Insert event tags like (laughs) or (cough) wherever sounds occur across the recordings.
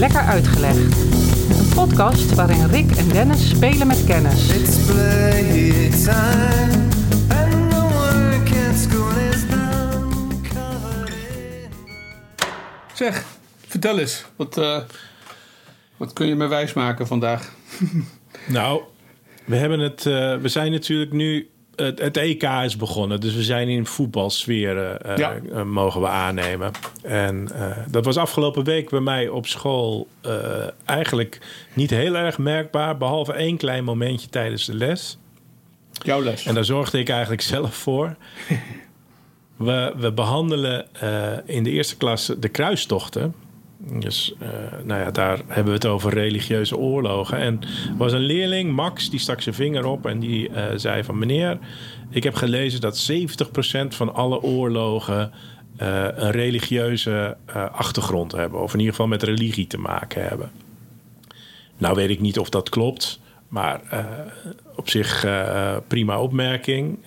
Lekker Uitgelegd. Een podcast waarin Rick en Dennis spelen met kennis. It's playtime, and the work at school is done. Covered in Zeg, vertel eens. Wat, eh, wat kun je me wijsmaken vandaag? (laughs) Nou, we, hebben het, eh, we zijn natuurlijk nu. Het, het EK is begonnen, dus we zijn in voetbalsfeer eh, Ja. eh, mogen we aannemen. En eh, dat was afgelopen week bij mij op school eh, eigenlijk niet heel erg merkbaar, behalve één klein momentje tijdens de les. Jouw les. En daar zorgde ik eigenlijk zelf voor. (laughs) We, we behandelen eh, in de eerste klas de kruistochten. Dus eh, nou ja, daar hebben we het over religieuze oorlogen. En er was een leerling, Max, die stak zijn vinger op en die eh, zei van... meneer, ik heb gelezen dat 70% van alle oorlogen eh, een religieuze achtergrond hebben. Of in ieder geval met religie te maken hebben. Nou weet ik niet of dat klopt, maar op zich prima opmerking.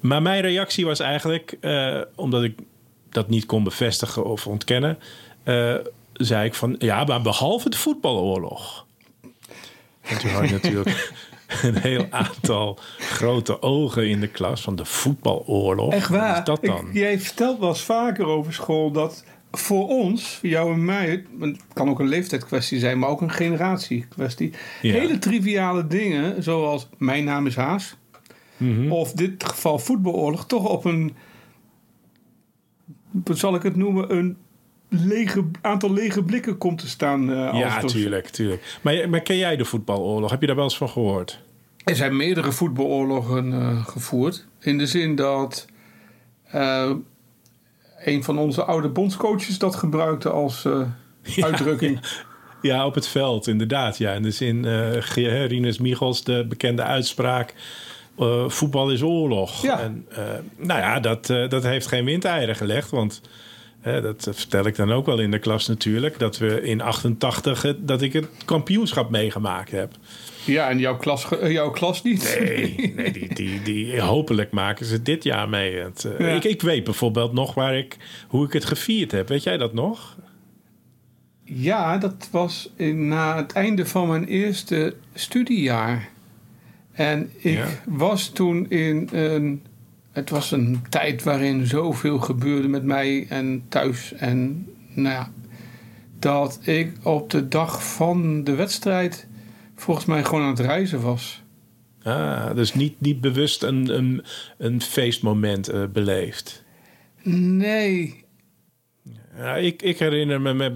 Maar mijn reactie was eigenlijk, omdat ik dat niet kon bevestigen of ontkennen, eh, zei ik van ja, maar behalve de voetbaloorlog. En toen had je natuurlijk (laughs) een heel aantal grote ogen in de klas van de voetbaloorlog. Echt waar? Wat is dat dan? Ik- jij vertelt wel eens vaker over school dat voor ons, voor jou en mij, het kan ook een leeftijdskwestie zijn, maar ook een generatiekwestie. Ja. Hele triviale dingen, zoals mijn naam is Haas, Mhm. of dit geval voetbaloorlog, toch op een, wat zal ik het noemen, een lege, aantal lege blikken komt te staan. eh, als ja, tuurlijk, tuurlijk. Maar, maar ken jij de voetbaloorlog? Heb je daar wel eens van gehoord? Er zijn meerdere voetbaloorlogen eh, gevoerd. In de zin dat eh, een van onze oude bondscoaches dat gebruikte als eh, (laughs) uitdrukking. Ja, op het veld, inderdaad. Ja. In de zin, eh Rinus Michels, de bekende uitspraak... eh, voetbal is oorlog. Ja. En, eh, nou ja, dat, eh, dat heeft geen windeieren gelegd. Want dat vertel ik dan ook wel in de klas natuurlijk... dat we in 88 het- dat ik het kampioenschap meegemaakt heb. Ja, en jouw klas, eh, jouw klas niet. Nee, nee die, die, die, (laughs) hopelijk maken ze dit jaar mee. Het, eh, Ja. ik, ik weet bijvoorbeeld nog waar ik, hoe ik het gevierd heb. Weet jij dat nog? Ja, dat was in, na het einde van mijn eerste studiejaar. En ik Ja. was toen in een. Het was een tijd waarin zoveel gebeurde met mij en thuis. En nou ja, dat ik op de dag van de wedstrijd volgens mij gewoon aan het reizen was. Ah, dus niet, niet bewust een, een, een feestmoment eh, beleefd. Nee. Ja, ik, ik, herinner me met,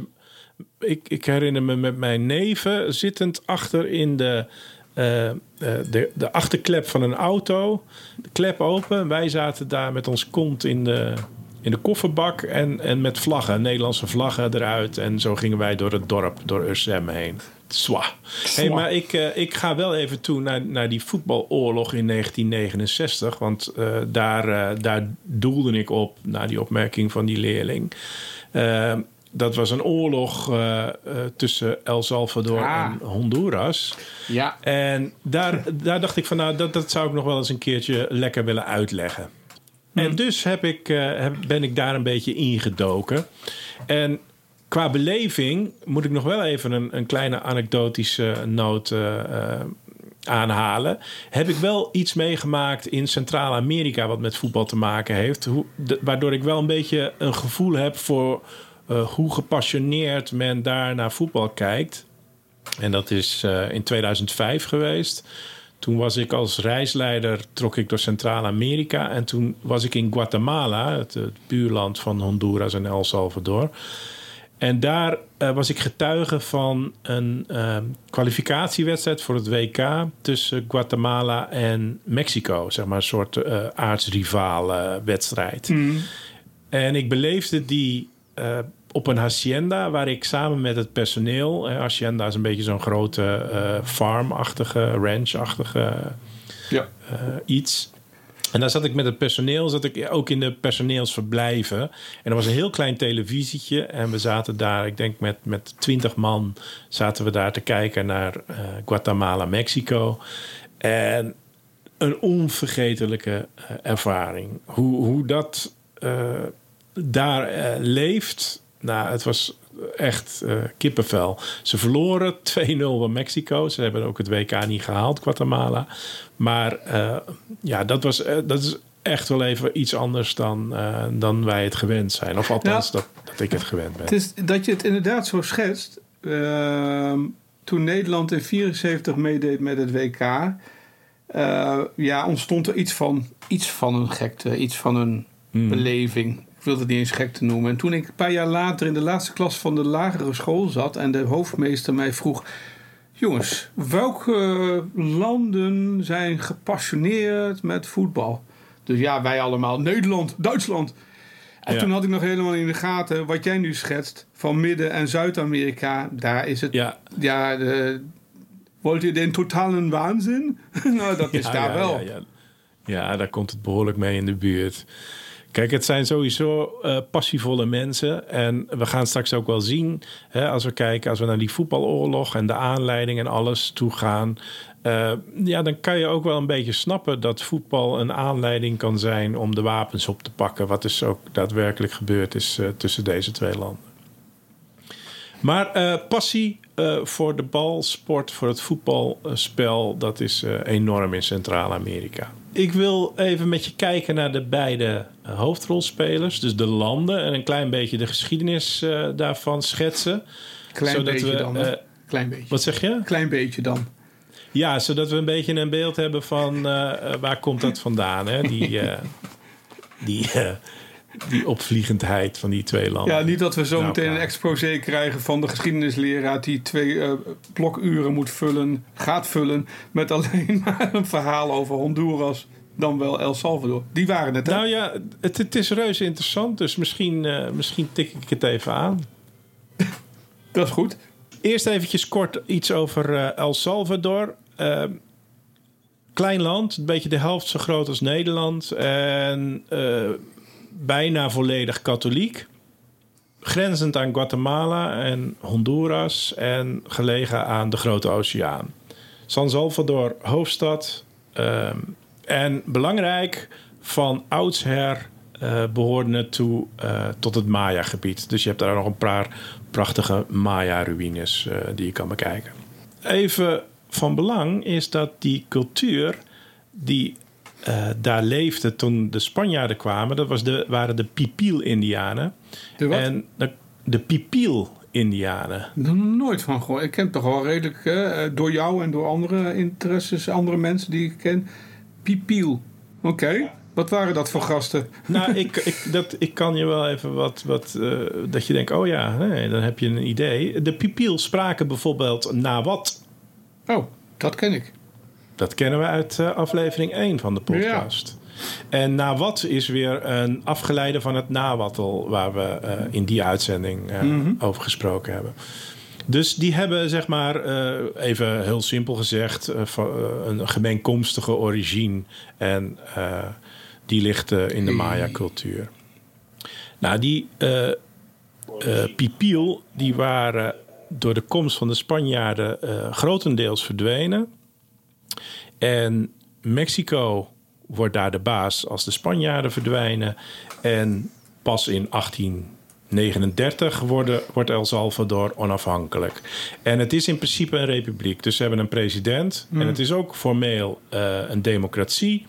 ik, ik herinner me met mijn neven zittend achter in de, eh, eh, de, de achterklep van een auto. De klep open. Wij zaten daar met ons kont in de, in de kofferbak en, en met vlaggen, Nederlandse vlaggen eruit. En zo gingen wij door het dorp, door Ursem heen. Zwa. Hey, maar ik, eh, ik ga wel even toe naar, naar die voetbaloorlog in 1969. Want daar, daar doelde ik op, naar die opmerking van die leerling. Dat was een oorlog eh, eh, tussen El Salvador Ah. en Honduras. Ja. En daar, daar dacht ik van, nou, dat, dat zou ik nog wel eens een keertje lekker willen uitleggen. En dus heb ik, eh, ben ik daar een beetje ingedoken. En qua beleving moet ik nog wel even een, een kleine anekdotische noot aanhalen. Heb ik wel iets meegemaakt in Centraal-Amerika wat met voetbal te maken heeft. Hoe, de- waardoor ik wel een beetje een gevoel heb voor eh, hoe gepassioneerd men daar naar voetbal kijkt. En dat is eh, in 2005 geweest. Toen was ik als reisleider, trok ik door Centraal-Amerika. En toen was ik in Guatemala, het, het buurland van Honduras en El Salvador. En daar eh, was ik getuige van een kwalificatiewedstrijd voor het WK tussen Guatemala en Mexico. Zeg maar een soort eh, wedstrijd. En ik beleefde die op een hacienda waar ik samen met het personeel... eh, hacienda is een beetje zo'n grote eh, farmachtige, ranchachtige Ja. eh, iets. En daar zat ik met het personeel, zat ik ook in de personeelsverblijven. En er was een heel klein televisietje. En we zaten daar, ik denk met, met 20 man, zaten we daar te kijken naar eh, Guatemala, Mexico. En een onvergetelijke ervaring. Hoe, hoe dat daar leeft. Nou, het was echt eh, kippenvel. Ze verloren (laughs) 2-0 van Mexico. Ze hebben ook het WK niet gehaald, Guatemala. Maar eh, ja, dat, was, eh, dat is echt wel even iets anders dan, dan wij het gewend zijn. Of althans, dat, dat ik het gewend ben. Het is dat je het inderdaad zo schetst. Ehm, toen Nederland in 74 meedeed met het WK, ja, ontstond er iets van, iets van een gekte, iets van een Hmm. beleving. Ik wil het niet eens gek te noemen. En toen ik een paar jaar later in de laatste klas van de lagere school zat en de hoofdmeester mij vroeg: Jongens, welke landen zijn gepassioneerd met voetbal? Dus ja, wij allemaal. Nederland, Duitsland. En Ja. toen had ik nog helemaal in de gaten wat jij nu schetst van Midden- en Zuid-Amerika. Daar is het. Ja, Ja, de, Wollt je den totalen waanzin? (laughs) nou, dat is daar ja, wel. Ja, ja. Ja, daar komt het behoorlijk mee in de buurt. Kijk, het zijn sowieso eh, passievolle mensen. En we gaan straks ook wel zien, hè, als we kijken, als we naar die voetbaloorlog en de aanleiding en alles toe gaan. eh, ja, dan kan je ook wel een beetje snappen dat voetbal een aanleiding kan zijn om de wapens op te pakken. Wat dus ook daadwerkelijk gebeurd is eh, tussen deze twee landen. Maar passie voor de balsport, voor het voetbalspel, dat is enorm in Centraal-Amerika. Ik wil even met je kijken naar de beide eh, hoofdrolspelers, dus de landen, en een klein beetje de geschiedenis eh, daarvan schetsen. Klein Zodat beetje we, dan. eh, Klein beetje. Wat zeg je? Klein beetje dan. Ja, zodat we een beetje een beeld hebben van waar komt dat vandaan, hè? Die, (laughs) die, die opvliegendheid van die twee landen. Ja, niet dat we zo Nou, meteen een exposé krijgen van de geschiedenisleraar die twee eh, blokuren moet vullen, gaat vullen met alleen (laughs) maar een verhaal over Honduras, dan wel El Salvador. Die waren het, hè? Nou ja, het, het is reuze interessant, dus misschien, eh, misschien tik ik het even aan. (laughs) Dat is goed. Eerst eventjes kort iets over eh, El Salvador. Eh, klein land, een beetje de helft zo groot als Nederland. En bijna volledig katholiek. Grenzend aan Guatemala en Honduras. En gelegen aan de Grote Oceaan. San Salvador, hoofdstad. Ehm, en belangrijk, van oudsher eh behoorde het toe eh, tot het Maya-gebied. Dus je hebt daar nog een paar prachtige Maya-ruïnes eh, die je kan bekijken. Even van belang is dat die cultuur die eh, daar leefde toen de Spanjaarden kwamen, dat was de, waren de Pipiel-Indianen. De wat? En de, de Pipiel-Indianen. Nooit van gehoord. Ik ken toch wel redelijk eh, door jou en door andere interesses, andere mensen die ik ken. Pipiel. Oké. Wat waren dat voor gasten? Nou, (laughs) ik, ik, dat, ik kan je wel even wat. wat eh, dat je denkt: oh ja, nee, dan heb je een idee. De Pipiel spraken bijvoorbeeld na wat. Oh, dat ken ik. Dat kennen we uit eh, aflevering 1 van de podcast. En na wat is weer een afgeleide van het nawattel... waar we eh, in die uitzending eh, over gesproken hebben. Dus die hebben, zeg maar, even heel simpel gezegd... een gemeenkomstige origine. En die ligt in de Maya-cultuur. Nou, die Pipiel, die waren door de komst van de Spanjaarden grotendeels verdwenen. En Mexico wordt daar de baas als de Spanjaarden verdwijnen. En pas in 1839 worden, wordt El Salvador onafhankelijk. En het is in principe een republiek. Dus ze hebben een president. En het is ook formeel eh, een democratie.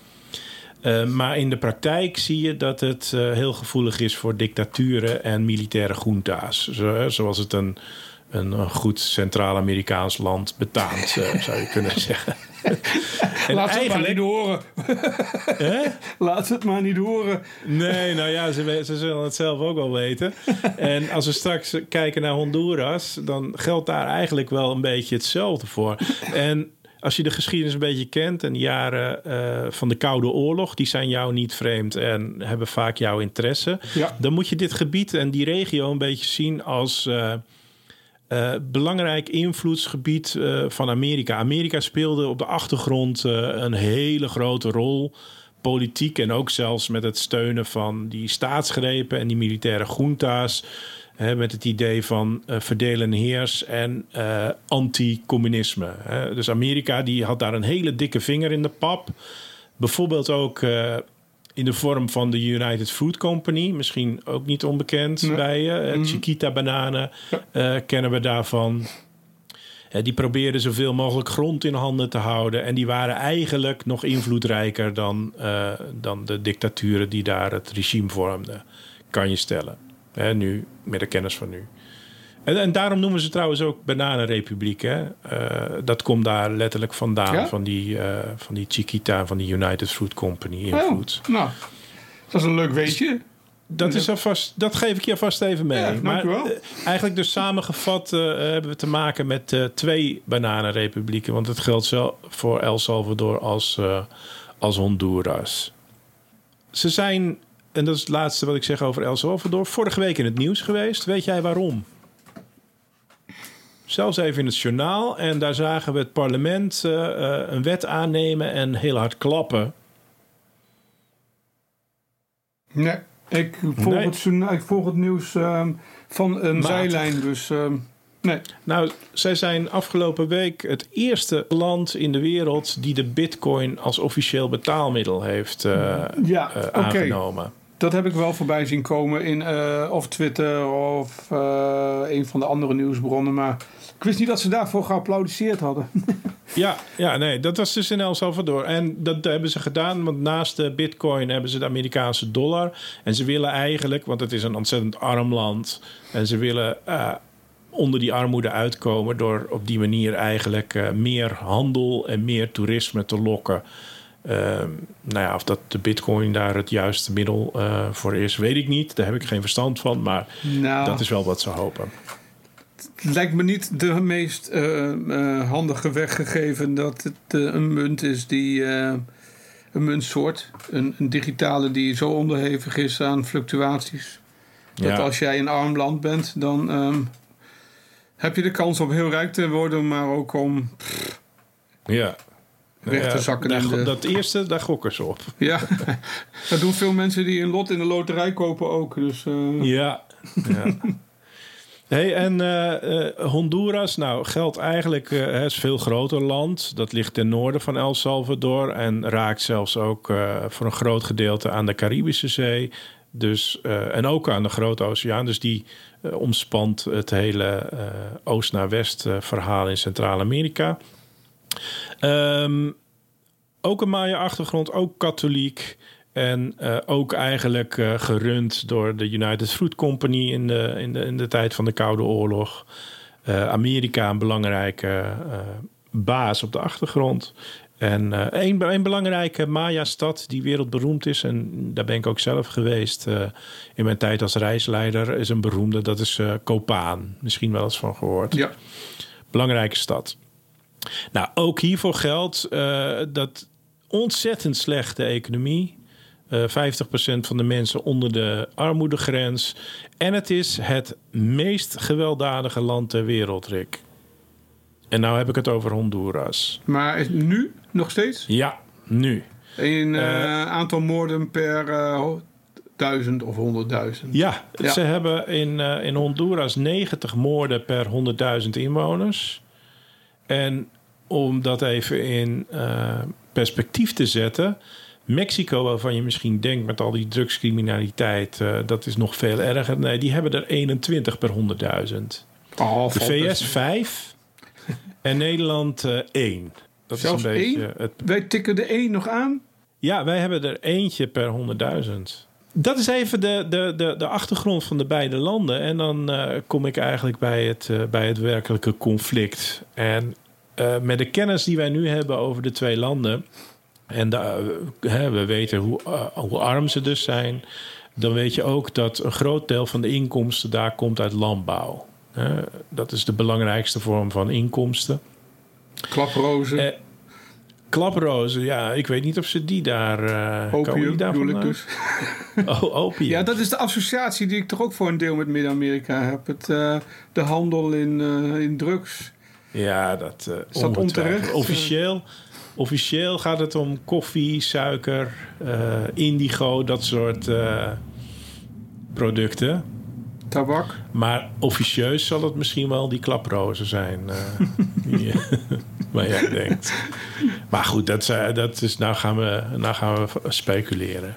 Eh, maar in de praktijk zie je dat het eh, heel gevoelig is voor dictaturen en militaire junta's. Zo, zoals het een, een, goed Centraal-Amerikaans land betaamt, eh, (laughs) zou je kunnen zeggen. (laughs) en Laat ze het maar niet horen. (laughs) Hè? Laat ze het maar niet horen. Nee, nou ja, ze, ze zullen het zelf ook wel weten. En als we straks kijken naar Honduras, dan geldt daar eigenlijk wel een beetje hetzelfde voor. En als je de geschiedenis een beetje kent en de jaren eh, van de Koude Oorlog, die zijn jou niet vreemd en hebben vaak jouw interesse. Ja. Dan moet je dit gebied en die regio een beetje zien als. eh, eh, belangrijk invloedsgebied eh, van Amerika. Amerika speelde op de achtergrond eh, een hele grote rol. Politiek en ook zelfs met het steunen van die staatsgrepen en die militaire junta's. Hè, met het idee van verdelen en heers en anti-communisme. Dus Amerika die had daar een hele dikke vinger in de pap. Bijvoorbeeld ook in de vorm van de United Fruit Company. Misschien ook niet onbekend Nee. bij je. Mhm. Chiquita bananen eh, kennen we daarvan. Die probeerden zoveel mogelijk grond in handen te houden. En die waren eigenlijk nog invloedrijker dan, eh, dan de dictaturen die daar het regime vormden. Kan je stellen. Nu, met de kennis van nu. En, en daarom noemen ze trouwens ook Bananenrepubliek. Hè? Eh, dat komt daar letterlijk vandaan. Ja? Van, die, eh, van die Chiquita, van die United Fruit Company invloed. Oh, nou, dat is een leuk weetje. Dat, is alvast, dat geef ik je alvast even mee. Ja, maar eh, eigenlijk dus samengevat hebben we te maken met twee bananenrepublieken. Want het geldt zo voor El Salvador als, als Honduras. Ze zijn, en dat is het laatste wat ik zeg over El Salvador... vorige week in het nieuws geweest. Weet jij waarom? Zelfs even in het journaal. En daar zagen we het parlement eh, eh, een wet aannemen en heel hard klappen. Nee, ik volg, Nee. Het, journa- ik volg het nieuws ehm, van een Matig. zijlijn, dus ehm, nee. Nou, zij zijn afgelopen week het eerste land in de wereld die de bitcoin als officieel betaalmiddel heeft eh, Ja, oké. aangenomen. Dat heb ik wel voorbij zien komen in of Twitter of een van de andere nieuwsbronnen. Maar ik wist niet dat ze daarvoor geapplaudisseerd hadden. (laughs) Ja, ja, nee, dat was dus in El Salvador. En dat hebben ze gedaan, want naast de bitcoin hebben ze de Amerikaanse dollar. En ze willen eigenlijk, want het is een ontzettend arm land... en ze willen eh, onder die armoede uitkomen... door op die manier eigenlijk eh, meer handel en meer toerisme te lokken... Ehm, nou ja, of dat de bitcoin daar het juiste middel eh, voor is, weet ik niet. Daar heb ik geen verstand van, maar Nou, dat is wel wat ze hopen. Het lijkt me niet de meest eh, eh, handige weg gegeven dat het eh, een munt is die... een muntsoort, een, een digitale die zo onderhevig is aan fluctuaties. Dat Ja. als jij een arm land bent, dan ehm, heb je de kans om heel rijk te worden, maar ook om Ja. weg te zakken daar de- Dat eerste, daar gokken ze op. Ja, (laughs) dat doen veel mensen die een lot in de loterij kopen ook. Dus Ja. ja. Hey, en eh, eh, Honduras, nou, geldt eigenlijk, het is veel groter land. Dat ligt ten noorden van El Salvador en raakt zelfs ook voor een groot gedeelte aan de Caribische Zee. Dus, en ook aan de Grote Oceaan. Dus die omspant het hele oost naar west verhaal in Centraal-Amerika. Ehm, ook een Maya-achtergrond, ook katholiek. En eh, ook eigenlijk eh, gerund door de United Fruit Company in de, in de, in de tijd van de Koude Oorlog. Eh, Amerika een belangrijke baas op de achtergrond. En een, een belangrijke Maya-stad die wereldberoemd is. En daar ben ik ook zelf geweest in mijn tijd als reisleider. Is een beroemde, dat is Kopaan. Misschien wel eens van gehoord ja. belangrijke stad. Nou, ook hiervoor geldt dat ontzettend slechte economie. Eh 50% van de mensen onder de armoedegrens. En het is het meest gewelddadige land ter wereld, Rick. En nou heb ik het over Honduras. Maar is nu nog steeds Ja, nu. een eh, aantal moorden per eh, duizend of honderdduizend. Ja, Ja. ze hebben in, eh, in Honduras 90 moorden per 100.000 inwoners. En om dat even in eh, perspectief te zetten. Mexico, waarvan je misschien denkt met al die drugscriminaliteit, eh, dat is nog veel erger. Nee, die hebben er 21 per 100.000. Oh, De VS best. 5 en Nederland eh 1. Dat Zelfs is een beetje één? het Wij tikken de één nog aan. ja, wij hebben er eentje per 100.000. Dat is even de, de, de, de achtergrond van de beide landen. En dan eh, kom ik eigenlijk bij het, bij het werkelijke conflict. En met de kennis die wij nu hebben over de twee landen. En de, eh, hè, we weten hoe, eh, hoe arm ze dus zijn. Dan weet je ook dat een groot deel van de inkomsten daar komt uit landbouw. Hè, dat is de belangrijkste vorm van inkomsten. Klaprozen, Eh, Klaprozen, ja, ik weet niet of ze die daar. komen opium die bedoel ik dus. (laughs) Oh, opium. Ja, dat is de associatie die ik toch ook voor een deel met Midden-Amerika heb. Het, de handel in, in drugs. Ja, dat, eh Is dat onterecht? Officieel, officieel gaat het om koffie, suiker, eh, indigo, dat soort eh, producten. Tabak. Maar officieus zal het misschien wel die klaprozen zijn. eh, (laughs) (laughs) waar jij denkt. Maar goed, dat, is, dat is, nou, gaan we, nou gaan we speculeren.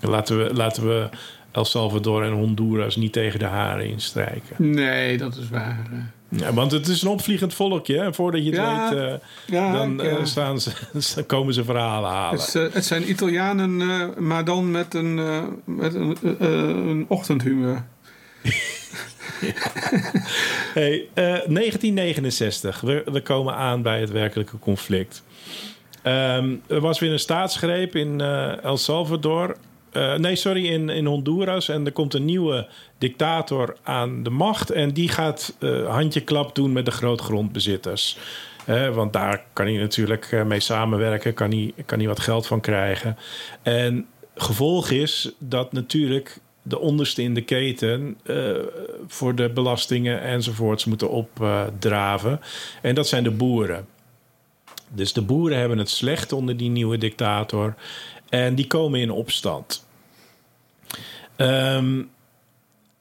Laten we, laten we El Salvador en Honduras niet tegen de haren instrijken. Nee, dat is waar. Ja, want het is een opvliegend volkje. Hè? Voordat je het Ja, weet, eh, ja, dan eh, eh, staan ze, (laughs) dan komen ze verhalen halen. Het, het zijn Italianen, maar dan met een, met een, een ochtendhumeur. (laughs) Hey, eh, 1969, we, we komen aan bij het werkelijke conflict. Ehm, er was weer een staatsgreep in El Salvador. Eh, nee, sorry, in, in Honduras. En er komt een nieuwe dictator aan de macht. En die gaat eh handjeklap doen met de grootgrondbezitters. Eh, want daar kan hij natuurlijk mee samenwerken, kan hij, kan hij wat geld van krijgen. En gevolg is dat natuurlijk de onderste in de keten voor de belastingen enzovoorts moeten opdraven. en dat zijn de boeren. Dus de boeren hebben het slecht onder die nieuwe dictator. En die komen in opstand. Ehm,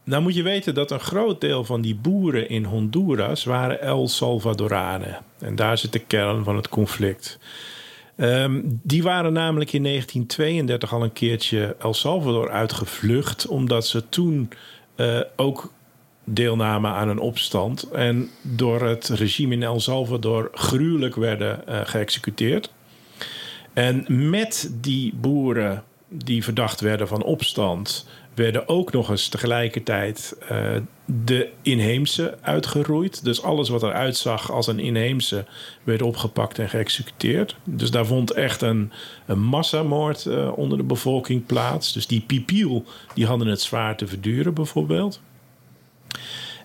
nou moet je weten dat een groot deel van die boeren in Honduras waren El Salvadoranen. En daar zit de kern van het conflict. Ehm, die waren namelijk in 1932 al een keertje El Salvador uitgevlucht, omdat ze toen eh, ook deelnamen aan een opstand en door het regime in El Salvador gruwelijk werden eh, geëxecuteerd. En met die boeren die verdacht werden van opstand, werden ook nog eens tegelijkertijd eh, de inheemse uitgeroeid. Dus alles wat eruit zag als een inheemse werd opgepakt en geëxecuteerd. Dus daar vond echt een, massamoord eh, onder de bevolking plaats. Dus die pipiel die hadden het zwaar te verduren bijvoorbeeld.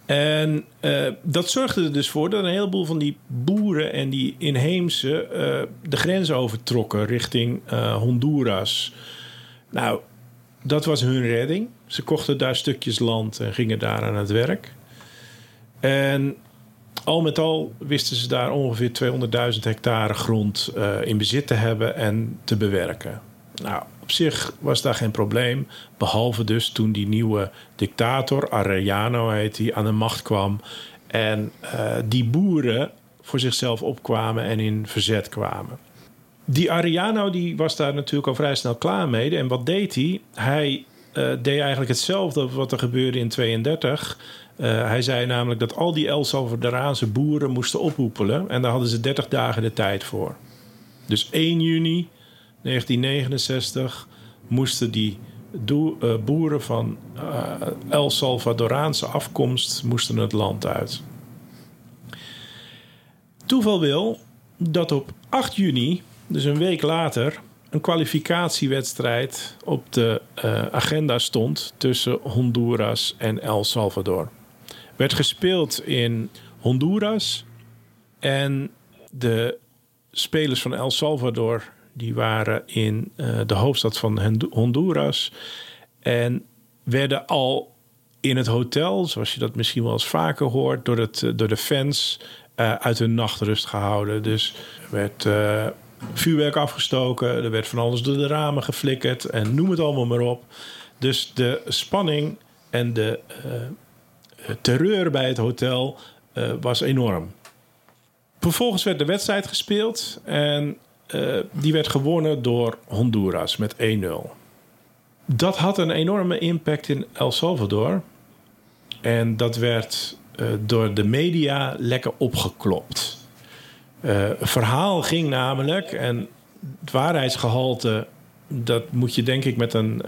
En eh, dat zorgde er dus voor dat een heleboel van die boeren en die inheemse eh, de grens overtrokken richting eh, Honduras. Nou, dat was hun redding. Ze kochten daar stukjes land en gingen daar aan het werk. En al met al wisten ze daar ongeveer 200.000 hectare grond in bezit te hebben en te bewerken. Nou, op zich was daar geen probleem. Behalve dus toen die nieuwe dictator, Arellano heet hij, aan de macht kwam. En eh, die boeren voor zichzelf opkwamen en in verzet kwamen. Die Arellano die was daar natuurlijk al vrij snel klaar mee. En wat deed hij? Hij eh, deed eigenlijk hetzelfde wat er gebeurde in 32. Eh, hij zei namelijk dat al die El Salvadoraanse boeren moesten ophoepelen. En daar hadden ze 30 dagen de tijd voor. Dus 1 juni 1969 moesten die eh, boeren van eh, El Salvadoraanse afkomst moesten het land uit. Toeval wil dat op 8 juni, dus een week later, een kwalificatiewedstrijd op de eh, agenda stond tussen Honduras en El Salvador. Werd gespeeld in Honduras en de spelers van El Salvador die waren in eh, de hoofdstad van Hondu- Honduras en werden al in het hotel, zoals je dat misschien wel eens vaker hoort, door, het, eh, door de fans eh, uit hun nachtrust gehouden. Dus er werd vuurwerk afgestoken, er werd van alles door de ramen geflikkerd en noem het allemaal maar op. Dus de spanning en de terreur bij het hotel was enorm. Vervolgens werd de wedstrijd gespeeld en eh, die werd gewonnen door Honduras met 1-0. Dat had een enorme impact in El Salvador. En dat werd eh, door de media lekker opgeklopt. Het verhaal ging namelijk, en het waarheidsgehalte, dat moet je denk ik met een,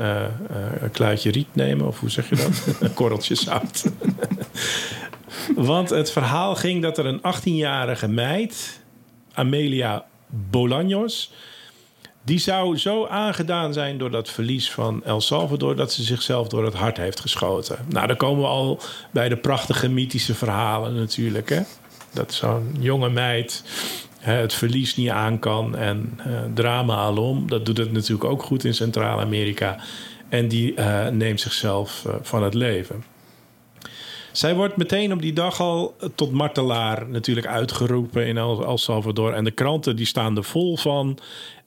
een kluitje riet nemen, of hoe zeg je dat? (laughs) een korreltje zout. Want het verhaal ging dat er een 18-jarige meid, Amelia Bolaños, die zou zo aangedaan zijn door dat verlies van El Salvador dat ze zichzelf door het hart heeft geschoten. Nou, dan komen we al bij de prachtige mythische verhalen natuurlijk. Hè? Dat zo'n jonge meid het verlies niet aan kan en eh, drama alom. Dat doet het natuurlijk ook goed in Centraal-Amerika. En die eh, neemt zichzelf eh, van het leven. Zij wordt meteen op die dag al tot martelaar natuurlijk uitgeroepen in El, Salvador. En de kranten die staan er vol van.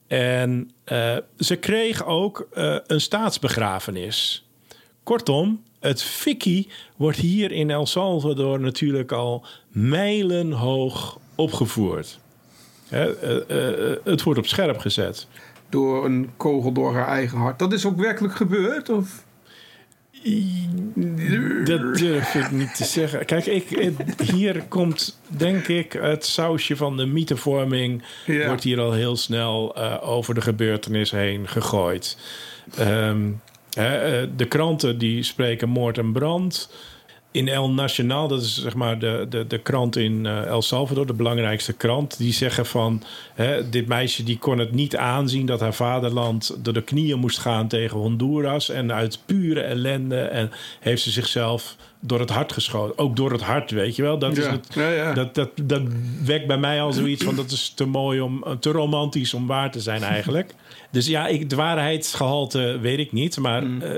En eh, ze kreeg ook eh, een staatsbegrafenis. Kortom, het fikkie wordt hier in El Salvador natuurlijk al mijlenhoog opgevoerd. Hè, eh, het wordt op scherp gezet. door een kogel door haar eigen hart. Dat is ook werkelijk gebeurd? Of? Dat durf ik niet te zeggen. Kijk, ik, het- hier komt denk ik het sausje van de mythevorming... Ja. wordt hier al heel snel eh, over de gebeurtenis heen gegooid. Ehm, hè, eh, de kranten die spreken moord en brand. In El Nacional, dat is zeg maar de, de, de krant in eh, El Salvador, de belangrijkste krant, die zeggen van hè, dit meisje die kon het niet aanzien dat haar vaderland door de knieën moest gaan tegen Honduras. En uit pure ellende en heeft ze zichzelf door het hart geschoten. Ook door het hart, weet je wel. Dat, is Ja, het, ja, ja. Dat, dat, dat wekt bij mij al zoiets van dat is te mooi om, te romantisch om waar te zijn eigenlijk. (laughs) Dus ja, ik, het waarheidsgehalte weet ik niet, maar Mm. eh,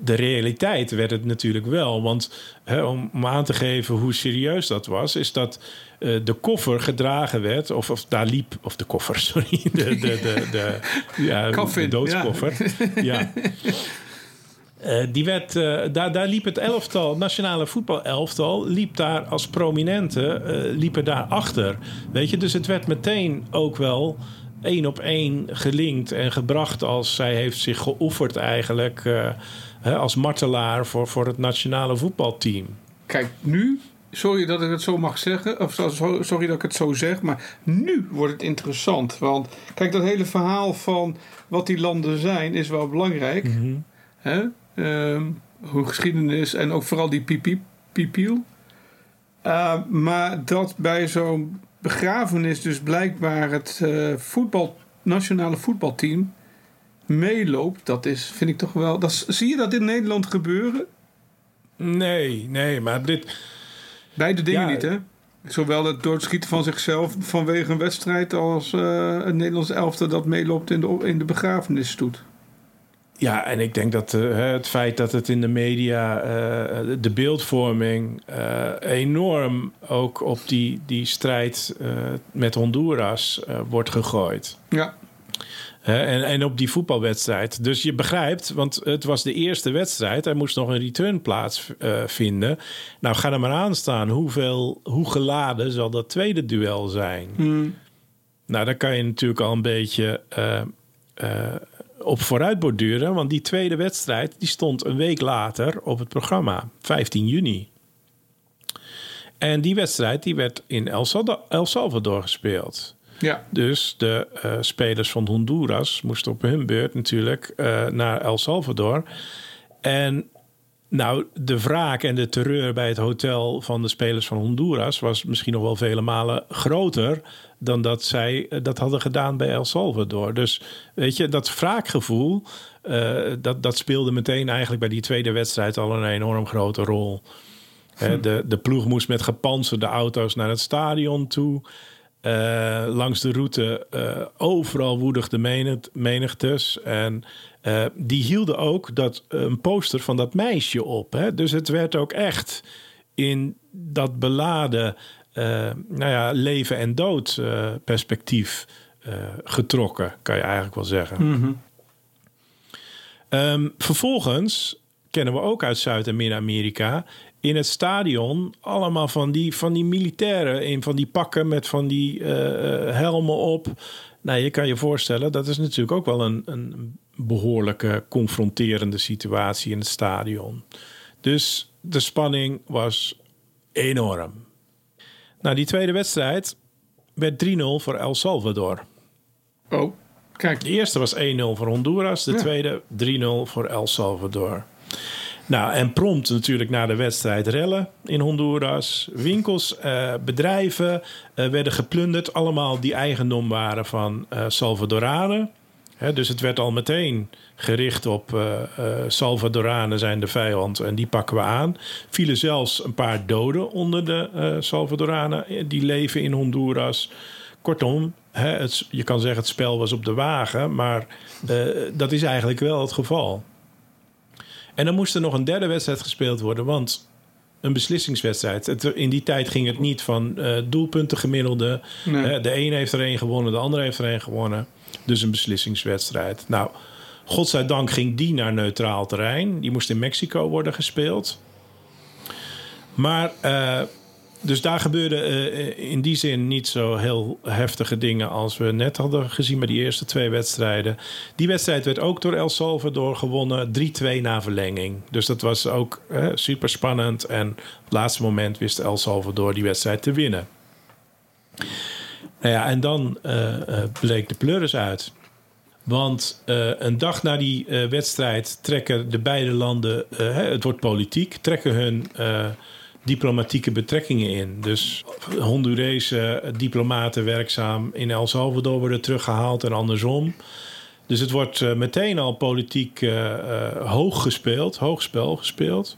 de realiteit werd het natuurlijk wel. Want hè, om, om aan te geven hoe serieus dat was, is dat eh, de koffer gedragen werd, of, of daar liep, of de koffer, (laughs) sorry, de, de, de, de, (laughs) ja, Coffin, de doodskoffer. Ja. Eh, die werd, eh, daar, daar liep het elftal, nationale voetbalelftal, liep daar als prominente, eh liepen daar achter. Weet je, dus het werd meteen ook wel één op één gelinkt en gebracht als zij heeft zich geofferd eigenlijk hè, als martelaar voor, voor het nationale voetbalteam. Kijk, nu, sorry dat ik het zo mag zeggen, of sorry dat ik het zo zeg, maar nu wordt het interessant. Want kijk, dat hele verhaal van wat die landen zijn is wel belangrijk. Hè? Ehm, hoe geschiedenis en ook vooral die pipiep, pipiel. Uh, maar dat bij zo'n begrafenis dus blijkbaar het eh, voetbal, nationale voetbalteam meeloopt, dat is, vind ik toch wel. Dat, zie je dat in Nederland gebeuren? Nee, nee, maar dit. Beide dingen Ja. niet, hè? Zowel het doodschieten van zichzelf vanwege een wedstrijd als eh een Nederlands elftal dat meeloopt in de, in de begrafenisstoet. Ja, en ik denk dat eh, het feit dat het in de media, eh, de beeldvorming, eh, enorm ook op die, die strijd met Honduras wordt gegooid. Ja, en, en op die voetbalwedstrijd. Dus je begrijpt, want het was de eerste wedstrijd. Er moest nog een return plaatsvinden. vinden. nou, ga er maar aan staan. Hoeveel, hoe geladen zal dat tweede duel zijn? Nou, daar kan je natuurlijk al een beetje op vooruit borduren. Want die tweede wedstrijd die stond een week later op het programma. 15 juni. En die wedstrijd die werd in El Salvador, El Salvador gespeeld. ja. Dus de eh, spelers van Honduras moesten op hun beurt natuurlijk eh, naar El Salvador. En nou, de wraak en de terreur bij het hotel van de spelers van Honduras was misschien nog wel vele malen groter dan dat zij eh, dat hadden gedaan bij El Salvador. Dus weet je, dat wraakgevoel, eh, dat, dat speelde meteen eigenlijk bij die tweede wedstrijd al een enorm grote rol. Hè, de, de ploeg moest met gepantserde auto's naar het stadion toe. Eh, langs de route overal woedigde menig- menigtes. En eh, die hielden ook dat, een poster van dat meisje op. Hè? Dus het werd ook echt in dat beladen eh, nou ja, leven- en dood eh, perspectief eh, getrokken, kan je eigenlijk wel zeggen. Ehm, vervolgens kennen we ook uit Zuid- en Midden-Amerika. In het stadion allemaal van die, van die militairen in van die pakken met van die eh, eh, helmen op. Nou, je kan je voorstellen, dat is natuurlijk ook wel een, een behoorlijke confronterende situatie in het stadion. Dus de spanning was enorm. Nou, die tweede wedstrijd werd 3-0 voor El Salvador. Oh, kijk. De eerste was 1-0 voor Honduras. De Ja. tweede 3-0 voor El Salvador. Nou, en prompt natuurlijk na de wedstrijd rellen in Honduras. Winkels, eh, bedrijven eh, werden geplunderd. Allemaal die eigendom waren van eh, Salvadoranen. Dus het werd al meteen gericht op eh, eh, Salvadoranen zijn de vijand en die pakken we aan. Vielen zelfs een paar doden onder de eh, Salvadoranen die leven in Honduras. Kortom, het, je kan zeggen het spel was op de wagen, maar dat is eigenlijk wel het geval. En dan moest er nog een derde wedstrijd gespeeld worden, want een beslissingswedstrijd. Het, in die tijd ging het niet van eh doelpunten gemiddelde. Nee. Hè, de een heeft er één gewonnen, de ander heeft er één gewonnen. Dus een beslissingswedstrijd. Nou, godzijdank ging die naar neutraal terrein. Die moest in Mexico worden gespeeld. Maar eh, dus daar gebeurden eh, in die zin niet zo heel heftige dingen als we net hadden gezien bij die eerste twee wedstrijden. Die wedstrijd werd ook door El Salvador gewonnen, 3-2 na verlenging. Dus dat was ook super spannend. En op het laatste moment wist El Salvador die wedstrijd te winnen. Nou ja, en dan eh, eh, bleek de pleuris uit. Want een dag na die wedstrijd trekken de beide landen, het wordt politiek, trekken hun diplomatieke betrekkingen in. Dus Hondurese diplomaten werkzaam in El Salvador worden teruggehaald en andersom. Dus het wordt eh, meteen al politiek eh, eh, hoog gespeeld, hoog spel gespeeld.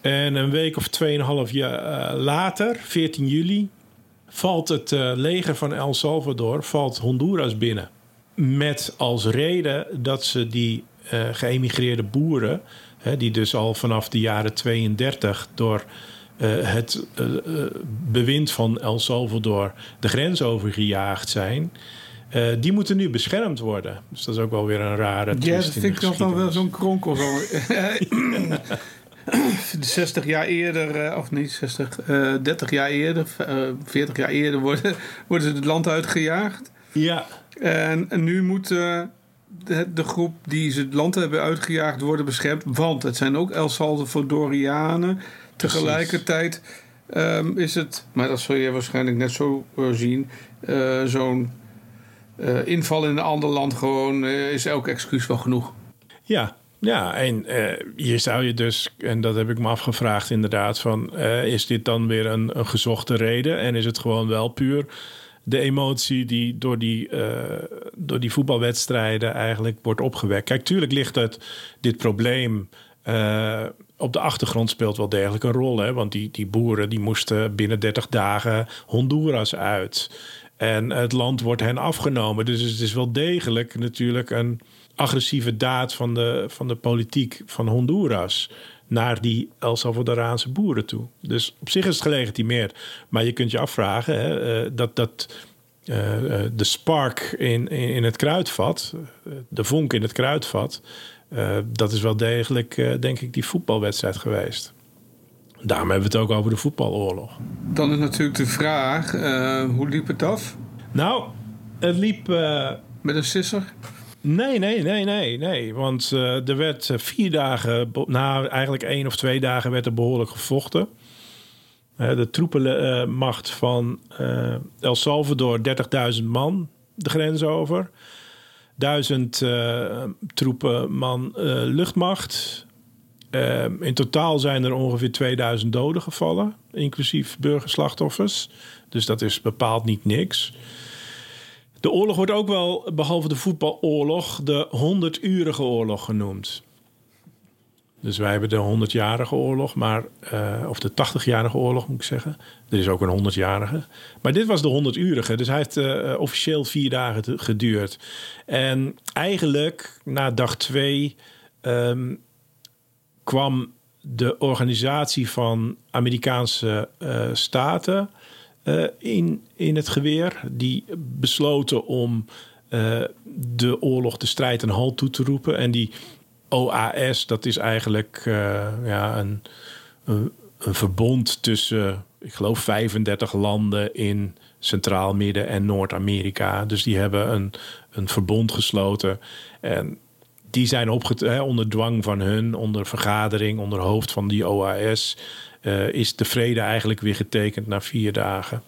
En een week of tweeënhalf jaar later, 14 juli, valt het leger van El Salvador valt Honduras binnen. Met als reden dat ze die geëmigreerde boeren, hè, die dus al vanaf de jaren 32 door eh, het eh, eh, bewind van El Salvador de grens overgejaagd zijn, die moeten nu beschermd worden. Dus dat is ook wel weer een rare Ja, twist dat in de vind ik toch dan wel zo'n kronkel. Zo. 60 jaar eerder, of niet 60, eh (clears throat) 30 jaar eerder, eh 40 jaar eerder worden, worden ze het land uitgejaagd. Ja, En, en nu moet eh, de, de groep die ze het land hebben uitgejaagd worden beschermd. Want het zijn ook El Salvadorianen. Tegelijkertijd ehm, is het, maar dat zul je waarschijnlijk net zo eh, zien, eh, zo'n eh, inval in een ander land gewoon is elk excuus wel genoeg. Ja, ja, en eh, hier zou je dus, en dat heb ik me afgevraagd inderdaad, van is dit dan weer een, een gezochte reden? En is het gewoon wel puur de emotie die door die, eh, door die voetbalwedstrijden eigenlijk wordt opgewekt? Kijk, tuurlijk ligt het, dit probleem eh, op de achtergrond speelt wel degelijk een rol. Hè? Want die, die boeren die moesten binnen 30 dagen Honduras uit. En het land wordt hen afgenomen. Dus het is wel degelijk natuurlijk een agressieve daad van de, van de politiek van Honduras naar die El Salvadoraanse boeren toe. Dus op zich is het gelegitimeerd. Maar je kunt je afvragen hè, eh, dat, dat eh, eh, de spark in, in, het kruidvat, de vonk in het kruidvat, dat is wel degelijk, denk ik, die voetbalwedstrijd geweest. Daarom hebben we het ook over de voetbaloorlog. Dan is natuurlijk de vraag, hoe liep het af? Nou, het liep. Met een sisser? Nee, nee, nee, nee, nee. Want eh, er werd eh, vier dagen, nou eigenlijk één of twee dagen, werd er behoorlijk gevochten. De troepenmacht van eh, El Salvador, 30.000 man de grens over. Duizend troepen man eh, luchtmacht. In totaal zijn er ongeveer 2000 doden gevallen, inclusief burgerslachtoffers. Dus dat is bepaald niet niks. De oorlog wordt ook wel, behalve de voetbaloorlog, de 100-urige oorlog genoemd. Dus wij hebben de 100-jarige oorlog, maar, eh, of de 80-jarige oorlog moet ik zeggen. Er is ook een 100-jarige. Maar dit was de 100-urige, dus hij heeft eh, officieel vier dagen geduurd. En eigenlijk na dag twee ehm, kwam de organisatie van Amerikaanse eh, staten eh, in, in het geweer. Die besloten om eh, de oorlog, de strijd een halt toe te roepen. En die OAS, dat is eigenlijk eh, ja, een, een, een verbond tussen, ik geloof, 35 landen in Centraal, Midden- en Noord-Amerika. Dus die hebben een, een verbond gesloten. En die zijn opget hè, onder dwang van hun, onder vergadering, onder hoofd van die OAS, eh, is de vrede eigenlijk weer getekend na vier dagen.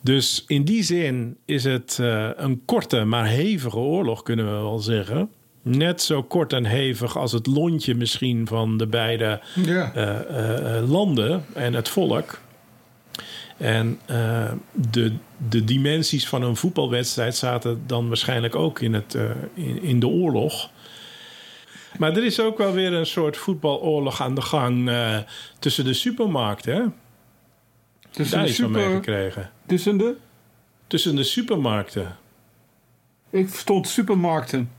Dus in die zin is het eh, een korte maar hevige oorlog, kunnen we wel zeggen. Net zo kort en hevig als het lontje misschien van de beide Ja. eh, landen en het volk. En de, de dimensies van een voetbalwedstrijd zaten dan waarschijnlijk ook in, het, in, in de oorlog. Maar er is ook wel weer een soort voetbaloorlog aan de gang eh, tussen de supermarkten. Hè? Tussen Daar de super... meegekregen. Tussen de... Tussen de supermarkten. Ik verstond supermarkten.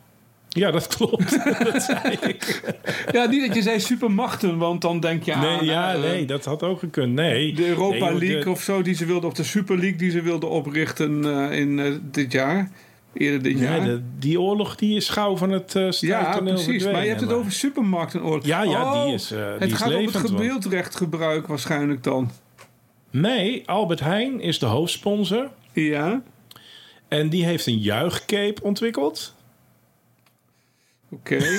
Ja, dat klopt. (laughs) dat zei ik. (laughs) Ja, niet dat je zei supermachten, want dan denk je aan... Nee, ja, eh, nee, dat had ook gekund. Nee. De Europa Nee, joh, de- League of zo, die ze wilden, of de Super League die ze wilden oprichten eh, in dit jaar. Eerder dit Ja, jaar. de- die oorlog die is gauw van het uh, ja, precies. Maar je hebt het over supermarktenoorlog. Ja, ja, Oh, die is, eh, die het is gaat levend, om het gebeeldrechtgebruik waarschijnlijk dan. Nee, Albert Heijn is de hoofdsponsor. Ja, En die heeft een juichcape ontwikkeld. oké. (laughs)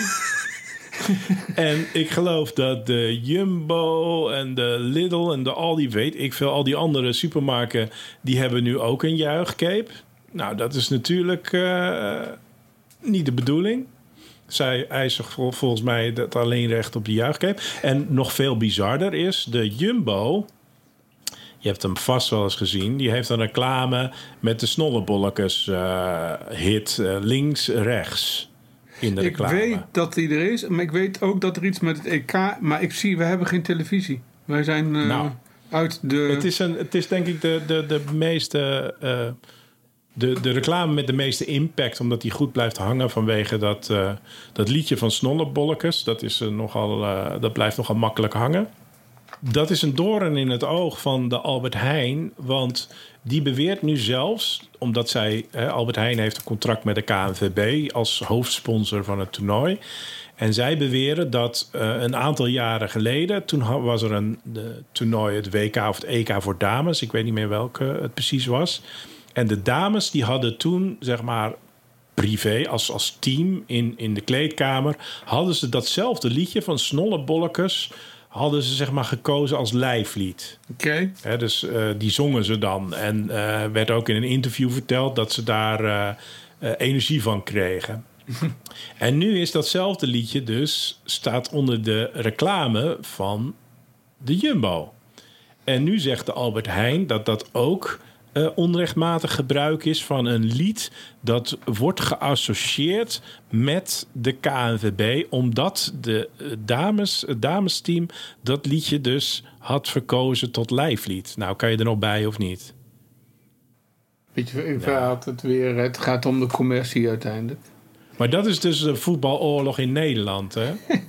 En ik geloof dat de Jumbo en de Lidl en de Aldi, weet ik veel, al die andere supermarkten, die hebben nu ook een juichcape. Nou, dat is natuurlijk eh, niet de bedoeling. Zij eisen vol- volgens mij dat alleen recht op de juichcape. En nog veel bizarder is, de Jumbo, je hebt hem vast wel eens gezien, die heeft een reclame met de snollebolletjes eh, hit eh, links-rechts in de Ik reclame. weet dat die er is, maar ik weet ook dat er iets met het EK... Maar ik zie, we hebben geen televisie. Wij zijn Nou. uit de... Het is, een, het is denk ik de, de, de meeste. De, de reclame met de meeste impact, omdat die goed blijft hangen vanwege dat, eh, dat liedje van Snollebolletjes. Dat, is, eh, nogal, eh, dat blijft nogal makkelijk hangen. Dat is een doorn in het oog van de Albert Heijn. Want die beweert nu zelfs, omdat zij. Albert Heijn heeft een contract met de KNVB als hoofdsponsor van het toernooi. En zij beweren dat een aantal jaren geleden, toen was er een toernooi, het WK of het EK voor dames. Ik weet niet meer welke het precies was. En de dames die hadden toen, zeg maar, privé, als, als team in, in de kleedkamer, hadden ze datzelfde liedje van Snollebollekes, hadden ze zeg maar gekozen als lijflied. Oké, dus eh, die zongen ze dan. En eh, werd ook in een interview verteld dat ze daar eh, energie van kregen. (laughs) en nu is datzelfde liedje dus staat onder de reclame van de Jumbo. En nu zegt de Albert Heijn dat dat ook eh, onrechtmatig gebruik is van een lied dat wordt geassocieerd met de KNVB, omdat de eh, dames, het damesteam dat liedje dus had verkozen tot lijflied. Nou, kan je er nog bij of niet? beetje ik had het weer. Het gaat om de commercie uiteindelijk. Maar dat is dus een voetbaloorlog in Nederland, hè? (laughs)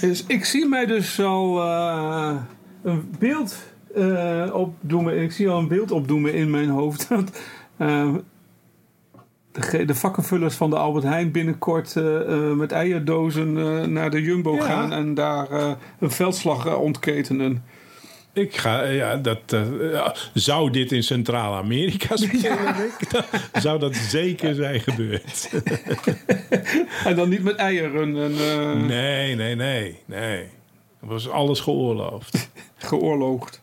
Dus ik zie mij dus al eh, een beeld opdoemen. Ik zie al een beeld opdoemen in mijn hoofd. (laughs) Dat eh, de, de vakkenvullers van de Albert Heijn binnenkort eh, met eierdozen naar de Jumbo Ja. gaan en daar een veldslag ontketenen. Ik ga, ja, dat, ja, zou dit in Centraal-Amerika (laughs) spelen, Rick? Dan (laughs) zou dat zeker zijn gebeurd. En dan niet met eieren en Nee, nee, nee, nee. Was alles geoorloofd. geoorloofd.